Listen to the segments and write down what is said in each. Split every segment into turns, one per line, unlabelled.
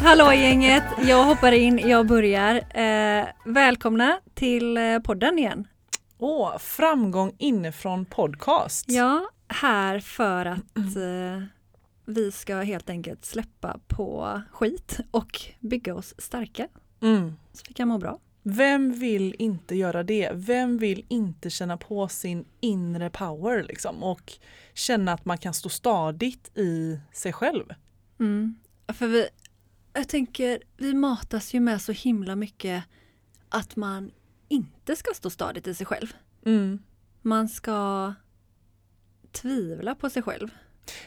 Hallå gänget, jag hoppar in, jag börjar. Eh, välkomna till eh, podden igen.
Åh, framgång inifrån podcast.
Ja, här för att eh, vi ska helt enkelt släppa på skit och bygga oss starka.
Mm.
Så vi kan må bra.
Vem vill inte göra det? Vem vill inte känna på sin inre power liksom och känna att man kan stå stadigt i sig själv?
Mm. För vi, jag tänker, vi matas ju med så himla mycket att man inte ska stå stadigt i sig själv.
Mm.
Man ska tvivla på sig själv.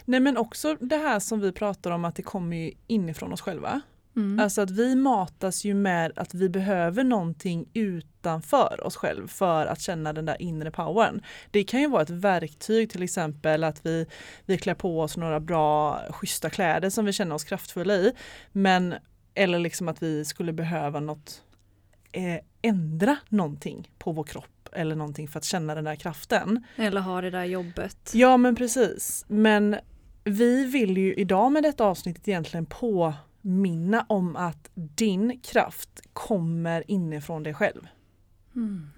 Nej men också det här som vi pratar om att det kommer ju inifrån oss själva.
Mm.
Alltså att vi matas ju med att vi behöver någonting utanför oss själv för att känna den där inre powern. Det kan ju vara ett verktyg till exempel att vi, vi klär på oss några bra schyssta kläder som vi känner oss kraftfulla i. Men, eller liksom att vi skulle behöva något, eh, ändra någonting på vår kropp eller någonting för att känna den där kraften.
Eller ha det där jobbet.
Ja men precis. Men vi vill ju idag med detta avsnittet egentligen påminna om att din kraft kommer inifrån dig själv.
Mm.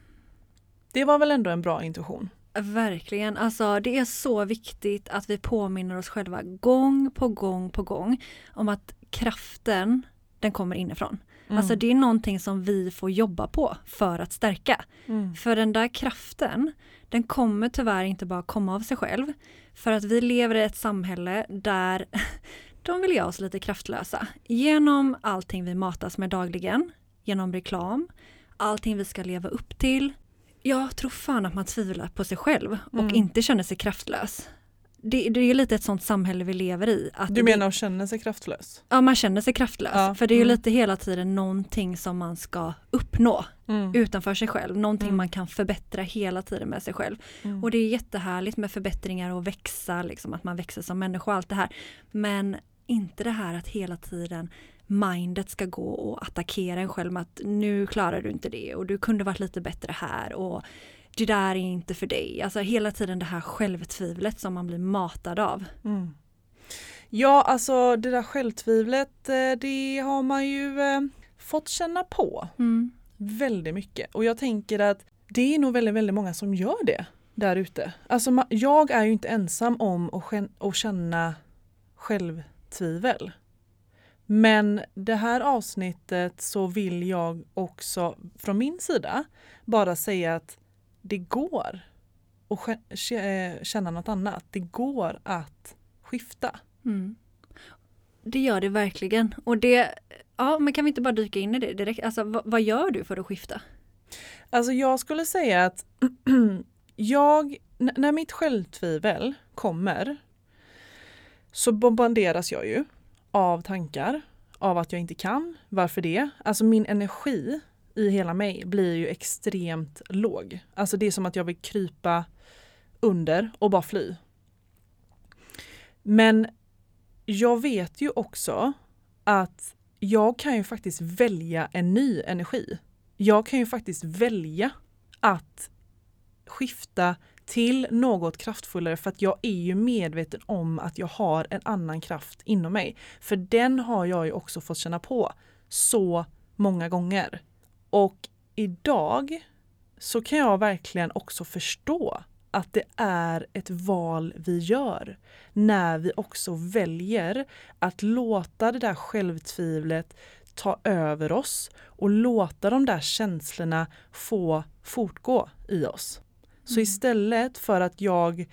Det var väl ändå en bra intuition?
Verkligen. Alltså, det är så viktigt att vi påminner oss själva gång på gång på gång om att kraften, den kommer inifrån.
Mm.
Alltså det är någonting som vi får jobba på för att stärka.
Mm.
För den där kraften, den kommer tyvärr inte bara komma av sig själv. För att vi lever i ett samhälle där de vill göra oss lite kraftlösa. Genom allting vi matas med dagligen, genom reklam, allting vi ska leva upp till. Jag tror fan att man tvivlar på sig själv och
Mm.
inte känner sig kraftlös. Det, det är lite ett sånt samhälle vi lever i. Att
Du menar att känna sig kraftlös?
Ja, man känner sig kraftlös.
Ja,
För det är ju
mm.
lite hela tiden någonting som man ska uppnå
Mm.
utanför sig själv. Någonting
Mm.
man kan förbättra hela tiden med sig själv.
Mm.
Och det är jättehärligt med förbättringar och växa, liksom, att man växer som människa och allt det här. Men inte det här att hela tiden mindet ska gå och attackera en själv med att nu klarar du inte det och du kunde varit lite bättre här och det där är inte för dig. Alltså hela tiden det här självtvivlet som man blir matad av.
Mm. Ja, alltså det där självtvivlet, eh, det har man ju eh, fått känna på
Mm.
väldigt mycket. Och jag tänker att det är nog väldigt, väldigt många som gör det där ute. Alltså jag är ju inte ensam om att, ken- att självtvivel. Men det här avsnittet så vill jag också från min sida bara säga att det går att eh, känna något annat. Det går att skifta.
Mm. Det gör det verkligen. Och det, ja men kan vi inte bara dyka in i det direkt? Alltså vad, vad gör du för att skifta?
Alltså jag skulle säga att jag, när mitt självtvivel kommer så bombarderas jag ju av tankar av att jag inte kan. Varför det? Alltså min energi i hela mig blir ju extremt låg. Alltså det är som att jag vill krypa under och bara fly. Men jag vet ju också att jag kan ju faktiskt välja en ny energi. Jag kan ju faktiskt välja att skifta till något kraftfullare för att jag är ju medveten om att jag har en annan kraft inom mig. För den har jag ju också fått känna på så många gånger. Och idag så kan jag verkligen också förstå att det är ett val vi gör när vi också väljer att låta det där självtvivlet ta över oss och låta de där känslorna få fortgå i oss. Så
Mm.
istället för att jag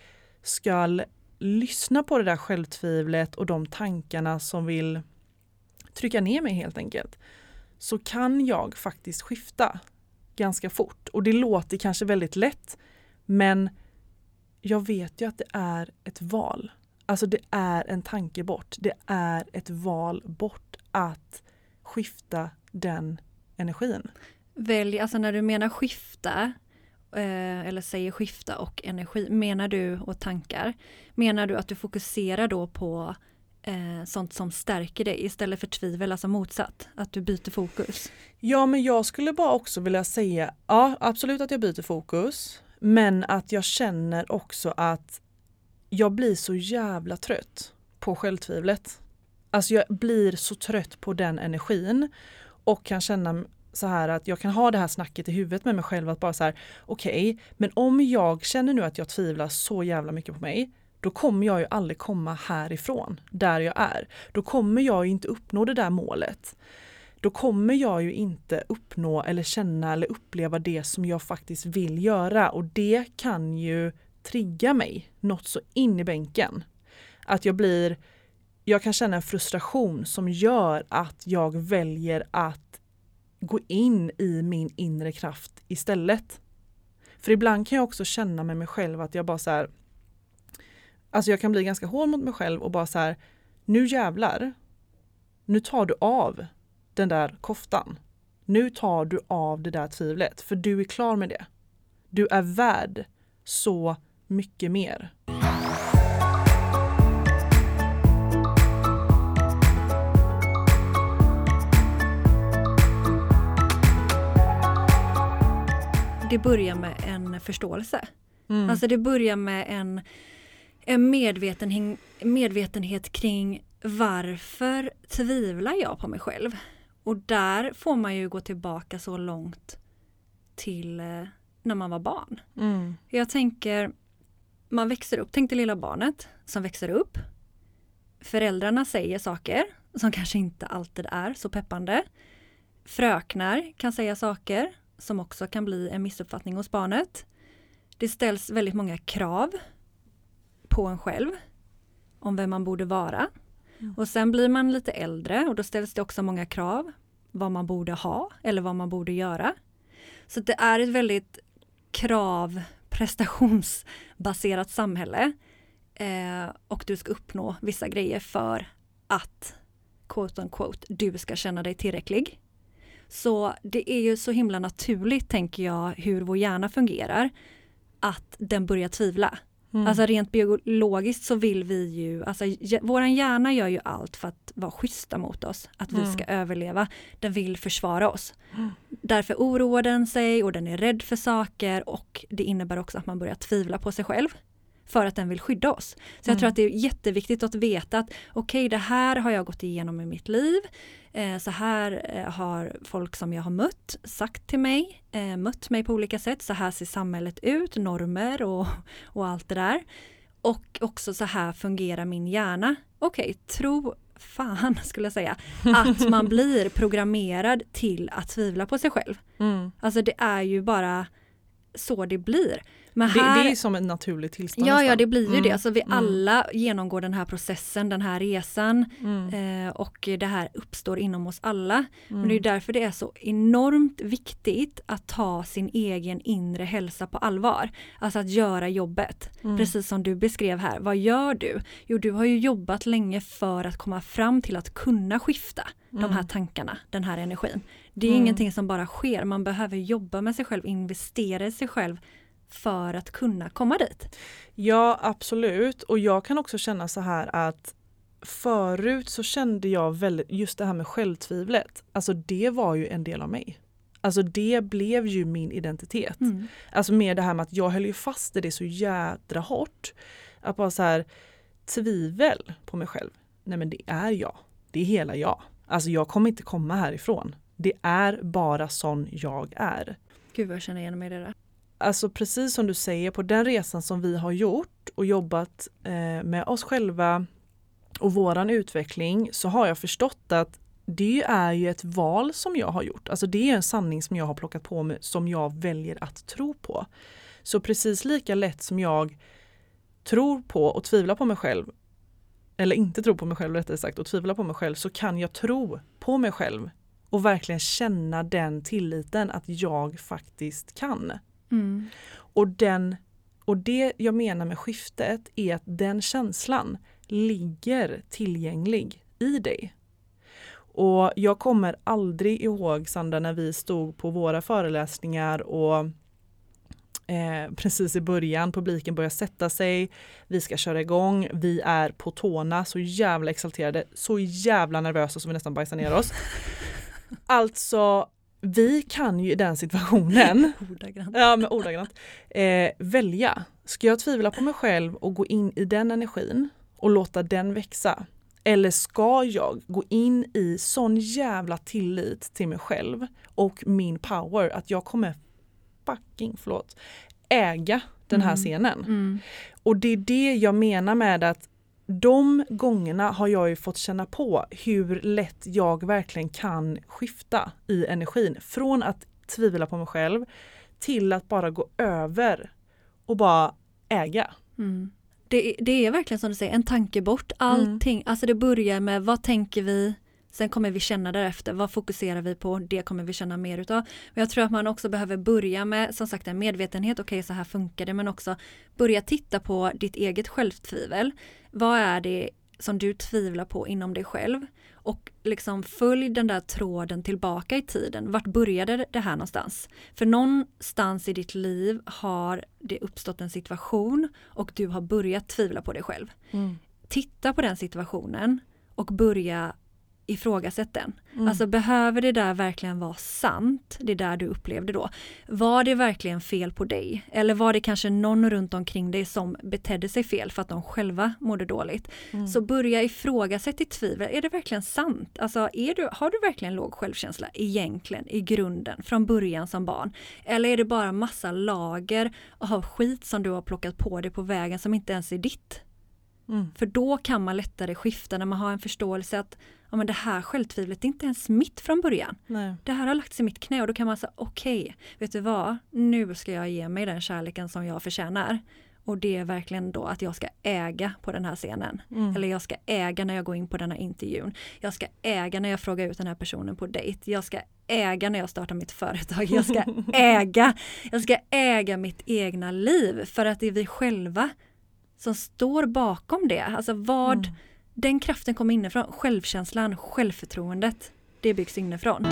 ska lyssna på det där självtvivlet och de tankarna som vill trycka ner mig helt enkelt, så kan jag faktiskt skifta ganska fort. Och det låter kanske väldigt lätt, men jag vet ju att det är ett val. Alltså det är en tanke bort. Det är ett val bort att skifta den energin.
Välj, alltså när du menar skifta, eh, eller säger skifta och energi, menar du och tankar, menar du att du fokuserar då på eh, sånt som stärker dig istället för tvivel, alltså motsatt, att du byter fokus?
Ja, men jag skulle bara också vilja säga, ja absolut att jag byter fokus, men att jag känner också att jag blir så jävla trött på självtvivlet. Alltså jag blir så trött på den energin och kan känna så här att jag kan ha det här snacket i huvudet med mig själv att bara så här okej, men om jag känner nu att jag tvivlar så jävla mycket på mig, då kommer jag ju aldrig komma härifrån där jag är. Då kommer jag ju inte uppnå det där målet då kommer jag ju inte uppnå eller känna eller uppleva det som jag faktiskt vill göra och det kan ju trigga mig något så in i bänken. Att jag blir, jag kan känna en frustration som gör att jag väljer att gå in i min inre kraft istället. För ibland kan jag också känna med mig själv att jag bara så här, alltså jag kan bli ganska hård mot mig själv och bara så här, nu jävlar, nu tar du av den där koftan. Nu tar du av det där tvivlet, för du är klar med det. Du är värd så mycket mer.
Det börjar med en förståelse.
Mm.
Alltså det börjar med en, en medveten, medvetenhet kring varför tvivlar jag på mig själv? Och där får man ju gå tillbaka så långt till eh, när man var barn.
Mm.
Jag tänker, man växer upp, tänk det lilla barnet som växer upp. Föräldrarna säger saker som kanske inte alltid är så peppande. Fröknar kan säga saker som också kan bli en missuppfattning hos barnet. Det ställs väldigt många krav på en själv om vem man borde vara.
Mm.
Och sen blir man lite äldre och då ställs det också många krav vad man borde ha eller vad man borde göra. Så det är ett väldigt krav prestationsbaserat samhälle eh, och du ska uppnå vissa grejer för att quote on quote du ska känna dig tillräcklig. Så det är ju så himla naturligt tänker jag hur vår hjärna fungerar att den börjar tvivla.
Mm.
Alltså rent biologiskt så vill vi ju, alltså våran hjärna gör ju allt för att vara schyssta mot oss, att vi
Mm.
ska överleva. Den vill försvara oss.
Mm.
Därför oroar den sig och den är rädd för saker och det innebär också att man börjar tvivla på sig själv för att den vill skydda oss. Så jag tror
Mm.
att det är jätteviktigt att veta att okej, det här har jag gått igenom i mitt liv. Eh, så här eh, har folk som jag har mött sagt till mig, eh, mött mig på olika sätt. Så här ser samhället ut, normer och, och allt det där. Och också så här fungerar min hjärna. Okej, tro fan skulle jag säga, att man blir programmerad till att tvivla på sig själv.
Mm.
Alltså det är ju bara så det blir. Men
Det,
här,
det är som ett naturligt tillstånd.
Ja, ja det blir ju
Mm.
det. Alltså vi
Mm.
alla genomgår den här processen, den här resan
Mm.
eh, och det här uppstår inom oss alla.
Mm.
Men det är därför det är så enormt viktigt att ta sin egen inre hälsa på allvar. Alltså att göra jobbet.
Mm.
Precis som du beskrev här. Vad gör du? Jo, du har ju jobbat länge för att komma fram till att kunna skifta de här
Mm.
tankarna, den här energin. Det är
Mm.
ingenting som bara sker. Man behöver jobba med sig själv, investera i sig själv för att kunna komma dit.
Ja, absolut. Och jag kan också känna så här att förut så kände jag väldigt, just det här med självtvivlet, alltså det var ju en del av mig. Alltså det blev ju min identitet. Alltså med det här med att jag höll ju fast i det så jädra hårt. Att bara så här, tvivel på mig själv. Nej men det är jag. Det är hela jag. Alltså jag kommer inte komma härifrån. Det är bara sån jag är.
Gud vad jag känner igen mig i det där.
Alltså precis som du säger, på den resan som vi har gjort och jobbat eh, med oss själva och våran utveckling så har jag förstått att det är ju ett val som jag har gjort. Alltså det är en sanning som jag har plockat på mig som jag väljer att tro på. Så precis lika lätt som jag tror på och tvivlar på mig själv eller inte tror på mig själv rättare sagt och tvivlar på mig själv så kan jag tro på mig själv och verkligen känna den tilliten att jag faktiskt kan.
Mm.
Och, den, och det jag menar med skiftet är att den känslan ligger tillgänglig i dig. Och jag kommer aldrig ihåg Sandra när vi stod på våra föreläsningar och eh, precis i början, publiken börjar sätta sig, vi ska köra igång, vi är på tårna, så jävla exalterade, så jävla nervösa så vi nästan bajsar ner oss. Alltså, vi kan ju i den situationen,
Ordagrant.
ja men ordagrant, eh, välja. Ska jag tvivla på mig själv och gå in i den energin och låta den växa? Eller ska jag gå in i sån jävla tillit till mig själv och min power att jag kommer fucking, förlåt, äga den här
Mm.
scenen.
Mm.
Och det är det jag menar med att de gångerna har jag ju fått känna på hur lätt jag verkligen kan skifta i energin. Från att tvivla på mig själv till att bara gå över och bara äga.
Mm. Det, det är verkligen som du säger, en tanke bort. Allting, alltså det börjar med vad tänker vi, sen kommer vi känna därefter, vad fokuserar vi på, det kommer vi känna mer utav. Men jag tror att man också behöver börja med, som sagt en medvetenhet, okej så här funkar det, men också börja titta på ditt eget självtvivel. Vad är det som du tvivlar på inom dig själv? Och liksom följ den där tråden tillbaka i tiden. Vart började det här någonstans? För någonstans i ditt liv har det uppstått en situation och du har börjat tvivla på dig själv. Titta på den situationen och börja ifrågasätt den.
Mm.
Alltså behöver det där verkligen vara sant, det där du upplevde då? Var det verkligen fel på dig? Eller var det kanske någon runt omkring dig som betedde sig fel för att de själva mådde dåligt?
Mm.
Så börja ifrågasätta ditt tvivel. Är det verkligen sant? Alltså är du, har du verkligen låg självkänsla egentligen i grunden från början som barn? Eller är det bara massa lager av skit som du har plockat på dig på vägen som inte ens är ditt?
Mm.
För då kan man lättare skifta när man har en förståelse att ja, men det här självtvivlet är inte ens mitt från början.
Nej.
Det här har lagts i mitt knä och då kan man säga okej, vet du vad, nu ska jag ge mig den kärleken som jag förtjänar. Och det är verkligen då att jag ska äga på den här scenen.
Mm.
Eller jag ska äga när jag går in på den här intervjun. Jag ska äga när jag frågar ut den här personen på dejt. Jag ska äga när jag startar mitt företag. Jag ska äga. Jag ska äga mitt egna liv. För att det är vi själva som står bakom det. Alltså vad
Mm
den kraften kommer inifrån. Självkänslan, självförtroendet. Det byggs inifrån.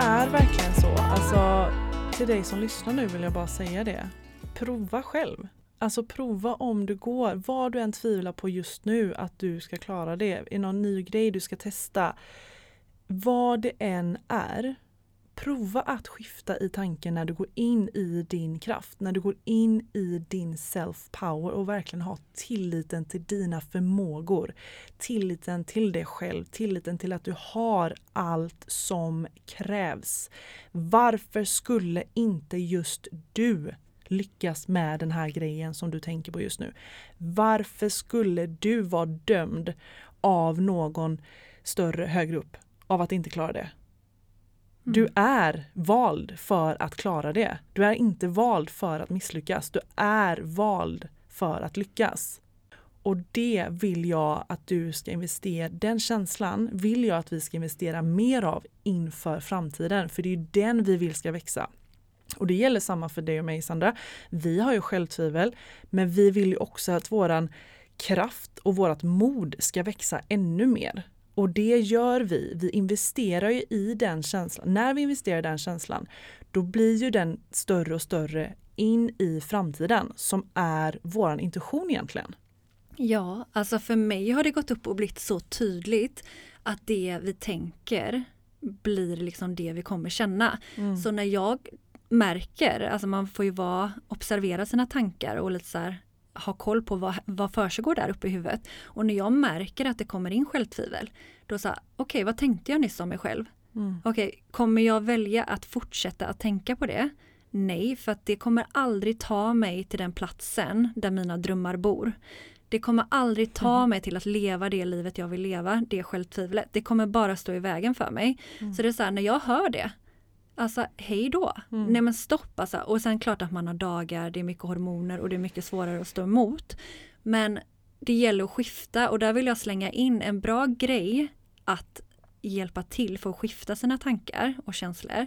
är verkligen så. Alltså, till dig som lyssnar nu vill jag bara säga det. Prova själv. Alltså prova om du går, vad du än tvivlar på just nu att du ska klara det. Är det någon ny grej du ska testa? Vad det än är, prova att skifta i tanken när du går in i din kraft, när du går in i din self-power och verkligen ha tilliten till dina förmågor. Tilliten till dig själv, tilliten till att du har allt som krävs. Varför skulle inte just du lyckas med den här grejen som du tänker på just nu? Varför skulle du vara dömd av någon större högre upp av att inte klara det? Du är vald för att klara det. Du är inte vald för att misslyckas. Du är vald för att lyckas. Och det vill jag att du ska investera, den känslan vill jag att vi ska investera mer av inför framtiden. För det är den vi vill ska växa. Och det gäller samma för dig och mig Sandra. Vi har ju självtvivel men vi vill ju också att våran kraft och vårat mod ska växa ännu mer. Och det gör vi. Vi investerar ju i den känslan. När vi investerar i den känslan då blir ju den större och större in i framtiden som är våran intuition egentligen.
Ja, alltså för mig har det gått upp och blivit så tydligt att det vi tänker blir liksom det vi kommer känna.
Mm.
Så när jag märker, alltså man får ju vara, observera sina tankar och lite så här, ha koll på vad, vad försiggår där uppe i huvudet. Och när jag märker att det kommer in självtvivel, då så okej okay, vad tänkte jag nyss om mig själv? Mm. Okej, okay, kommer jag välja att fortsätta att tänka på det? Nej, för att det kommer aldrig ta mig till den platsen där mina drömmar bor. Det kommer aldrig ta mm. mig till att leva det livet jag vill leva, det självtvivlet. Det kommer bara stå i vägen för mig. Mm. Så det är så här, när jag hör det, alltså hej då. Mm. Nej men stopp alltså. Och sen klart att man har dagar, det är mycket hormoner och det är mycket svårare att stå emot. Men det gäller att skifta och där vill jag slänga in en bra grej att hjälpa till för att skifta sina tankar och känslor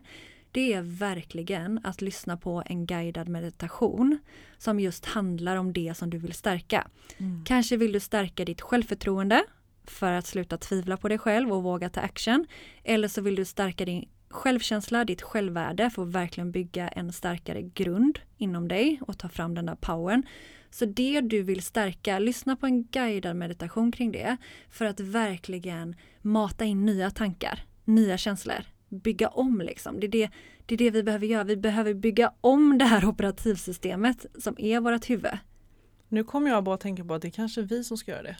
det är verkligen att lyssna på en guidad meditation som just handlar om det som du vill stärka. Mm. Kanske vill du stärka ditt självförtroende för att sluta tvivla på dig själv och våga ta action. Eller så vill du stärka din självkänsla, ditt självvärde för att verkligen bygga en starkare grund inom dig och ta fram den där powern. Så det du vill stärka, lyssna på en guidad meditation kring det för att verkligen mata in nya tankar, nya känslor bygga om liksom. Det är det, det är det vi behöver göra. Vi behöver bygga om det här operativsystemet som är vårt huvud.
Nu kommer jag bara att tänka på att det är kanske vi som ska göra det.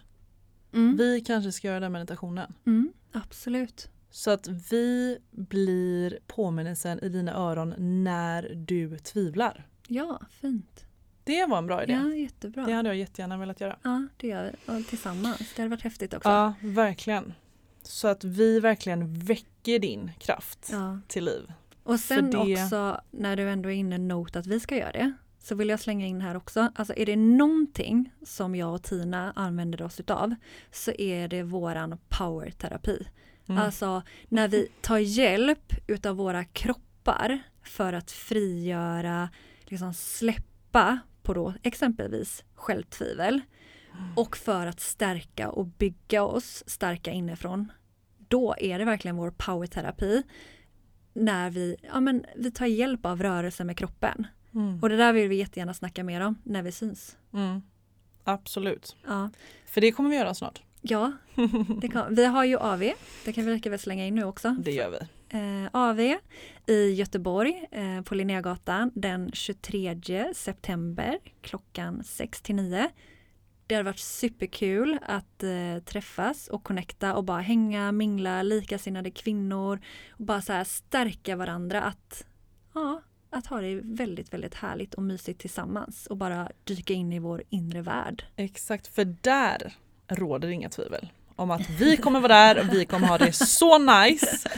Mm. Vi kanske ska göra den meditationen.
Mm, absolut.
Så att vi blir påminnelsen i dina öron när du tvivlar.
Ja, fint.
Det var en bra idé.
Ja, jättebra.
Det hade jag jättegärna velat göra.
Ja, det gör vi. tillsammans. Det hade varit häftigt också.
Ja, verkligen. Så att vi verkligen väcker din kraft ja. till liv.
Och sen det... också när du ändå är inne not att vi ska göra det så vill jag slänga in här också, alltså är det någonting som jag och Tina använder oss utav så är det våran powerterapi. Mm. Alltså när vi tar hjälp utav våra kroppar för att frigöra, liksom släppa på då exempelvis självtvivel och för att stärka och bygga oss starka inifrån. Då är det verkligen vår powerterapi. När vi, ja, men, vi tar hjälp av rörelse med kroppen. Mm. Och det där vill vi jättegärna snacka mer om när vi syns.
Mm. Absolut. Ja. För det kommer vi göra snart.
Ja, kan, vi har ju AV. Det kan vi lika väl slänga in nu också.
Det gör vi.
Eh, AV i Göteborg eh, på Linnégatan den 23 september klockan 6 till 9. Det hade varit superkul att eh, träffas och connecta och bara hänga, mingla, likasinnade kvinnor och bara så här stärka varandra att, ja, att ha det väldigt, väldigt härligt och mysigt tillsammans och bara dyka in i vår inre värld.
Exakt, för där råder inga tvivel om att vi kommer vara där och vi kommer ha det så nice.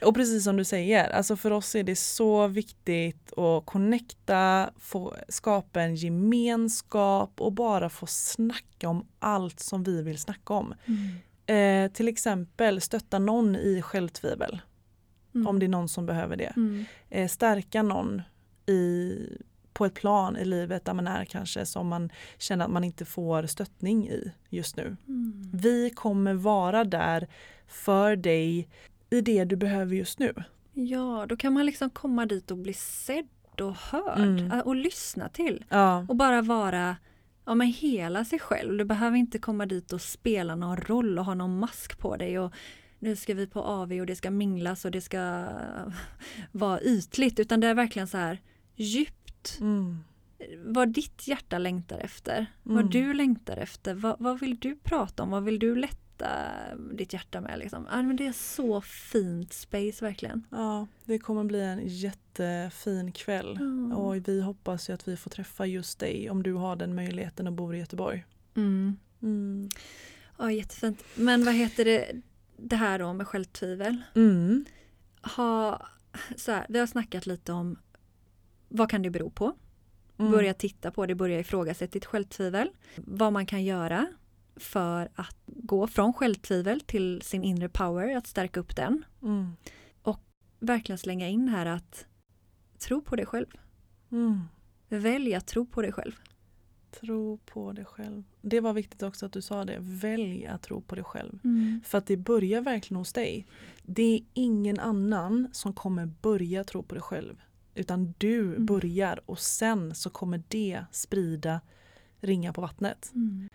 och precis som du säger, alltså för oss är det så viktigt att connecta, få skapa en gemenskap och bara få snacka om allt som vi vill snacka om. Mm. Eh, till exempel stötta någon i självtvivel. Mm. Om det är någon som behöver det. Mm. Eh, stärka någon i på ett plan i livet där man är kanske som man känner att man inte får stöttning i just nu. Mm. Vi kommer vara där för dig i det du behöver just nu.
Ja, då kan man liksom komma dit och bli sedd och hörd mm. Och lyssna till. Ja. Och bara vara ja, men hela sig själv. Du behöver inte komma dit och spela någon roll och ha någon mask på dig. Och nu ska vi på AV och det ska minglas och det ska vara ytligt. Utan det är verkligen så här djup Mm. Vad ditt hjärta längtar efter, mm. vad du längtar efter, vad, vad, vill du prata om, vad vill du lätta ditt hjärta med? Liksom? Ja, men det är så fint space verkligen.
Ja, det kommer bli en jättefin kväll mm. och vi hoppas ju att vi får träffa just dig om du har den möjligheten och bor i Göteborg.
Mm. Mm. Ja, jättefint. Men vad heter det, det här då med självtvivel? Mm. Ha, så här, vi har snackat lite om vad kan det bero på? Mm. Börja titta på det, börja ifrågasätta ditt självtvivel. Vad man kan göra för att gå från självtvivel till sin inre power, att stärka upp den. Mm. Och verkligen slänga in här att tro på dig själv. Mm. Välj att tro på dig själv.
Tro på dig själv. Det var viktigt också att du sa det. Välj att tro på dig själv. Mm. För att det börjar verkligen hos dig. Det är ingen annan som kommer börja tro på dig själv. Utan du mm. börjar och sen så kommer det sprida ringar på vattnet. Mm.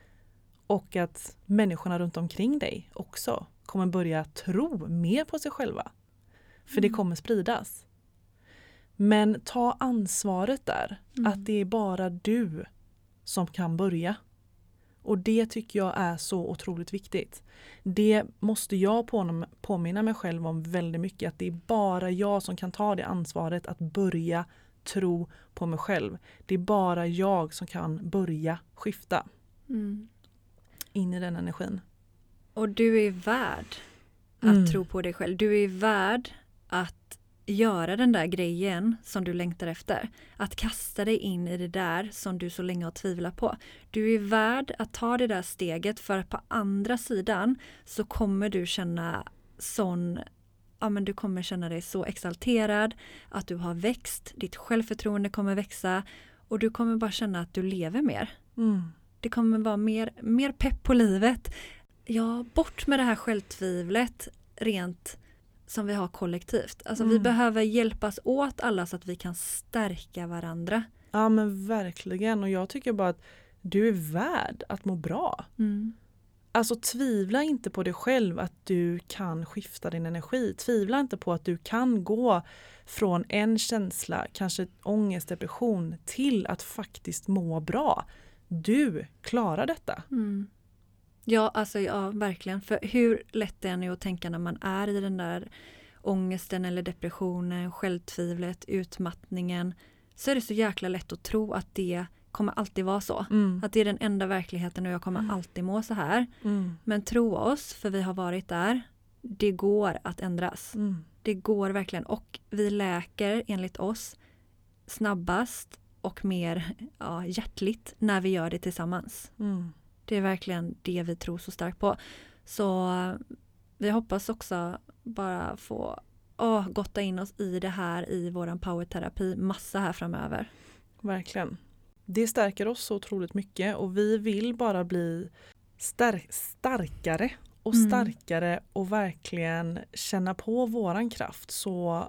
Och att människorna runt omkring dig också kommer börja tro mer på sig själva. För mm. det kommer spridas. Men ta ansvaret där.
Mm.
Att det är bara du som kan börja. Och det tycker jag är så otroligt viktigt. Det måste jag på- påminna mig själv om väldigt mycket. Att det är bara jag som kan ta det ansvaret att börja tro på mig själv. Det är bara jag som kan börja skifta
Mm.
in i den energin.
Och du är värd att
Mm.
tro på dig själv. Du är värd att göra den där grejen som du längtar efter. Att kasta dig in i det där som du så länge har tvivlat på. Du är värd att ta det där steget för att på andra sidan så kommer du känna sån Ja, men du kommer känna dig så exalterad, att du har växt, ditt självförtroende kommer växa och du kommer bara känna att du lever mer.
Mm.
Det kommer vara mer, mer pepp på livet. Ja, bort med det här självtvivlet rent som vi har kollektivt. Alltså vi
Mm.
behöver hjälpas åt alla så att vi kan stärka varandra.
Ja men verkligen och jag tycker bara att du är värd att må bra. Alltså tvivla inte på dig själv att du kan skifta din energi. Tvivla inte på att du kan gå från en känsla, kanske ångest, depression, till att faktiskt må bra. Du klarar detta.
Mm. Ja, alltså ja, verkligen. För hur lätt det än är att tänka när man är i den där ångesten eller depressionen, självtvivlet, utmattningen, så är det så jäkla lätt att tro att det kommer alltid vara så.
Mm.
Att det är den enda verkligheten och jag kommer
Mm.
alltid må så här.
Mm.
Men tro oss, för vi har varit där. Det går att ändras.
Mm.
Det går verkligen och vi läker enligt oss snabbast och mer ja, hjärtligt när vi gör det tillsammans.
Mm.
Det är verkligen det vi tror så starkt på. Så vi hoppas också bara få åh, gotta in oss i det här i våran powerterapi massa här framöver.
Verkligen. Det stärker oss så otroligt mycket och vi vill bara bli star- starkare och
Mm.
starkare och verkligen känna på våran kraft så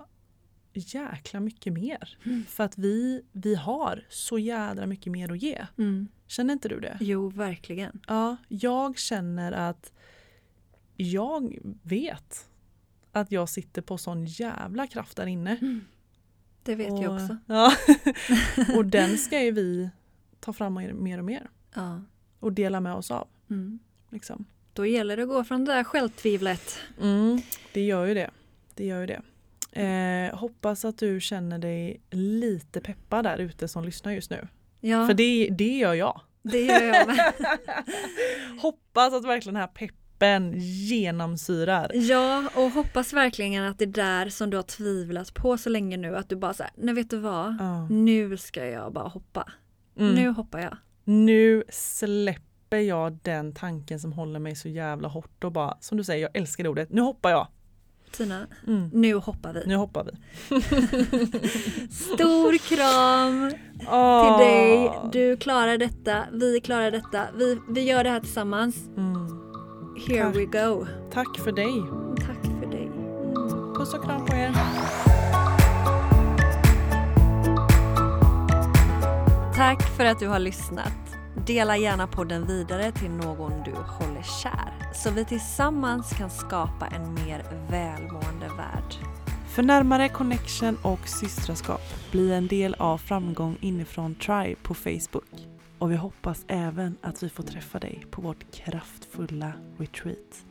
jäkla mycket mer.
Mm.
För att vi, vi har så jädra mycket mer att ge.
Mm.
Känner inte du det?
Jo, verkligen.
Ja, jag känner att jag vet att jag sitter på sån jävla kraft där inne.
Det vet jag
Och-
också.
Ja. och den ska ju vi ta fram mer mer och mer
Ja.
och dela med oss av.
Mm.
Liksom.
Då gäller det att gå från det där självtvivlet.
Mm, det gör ju det. Det gör ju det. Eh, hoppas att du känner dig lite peppad där ute som lyssnar just nu.
Ja,
För det, det gör jag.
det gör jag med.
Hoppas att verkligen den här peppen genomsyrar.
Ja, och hoppas verkligen att det där som du har tvivlat på så länge nu, att du bara säger, nej vet du vad,
Ja.
nu ska jag bara hoppa.
Mm.
Nu hoppar jag.
Nu släpper jag den tanken som håller mig så jävla hårt och bara, som du säger, jag älskar det ordet, nu hoppar jag.
Tina,
Mm.
nu hoppar vi.
Nu hoppar vi.
Stor kram
Åh.
till dig. Du klarar detta, vi klarar detta. Vi, vi gör det här tillsammans.
Mm.
Here
Tack.
we go.
Tack för dig.
Tack för dig.
Puss och kram på er.
Tack för att du har lyssnat. Dela gärna podden vidare till någon du håller kär så vi tillsammans kan skapa en mer välmående värld.
För närmare connection och systraskap, bli en del av Framgång inifrån Tribe på Facebook. Och vi hoppas även att vi får träffa dig på vårt kraftfulla retreat.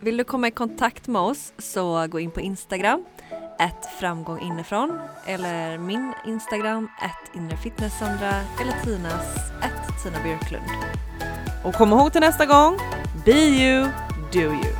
Vill du komma i kontakt med oss så gå in på Instagram, ett framgång inifrån eller min Instagram, ett inrefitnesssandra eller Tinas, ett Tina Björklund.
Och kom ihåg till nästa gång, be you, do you.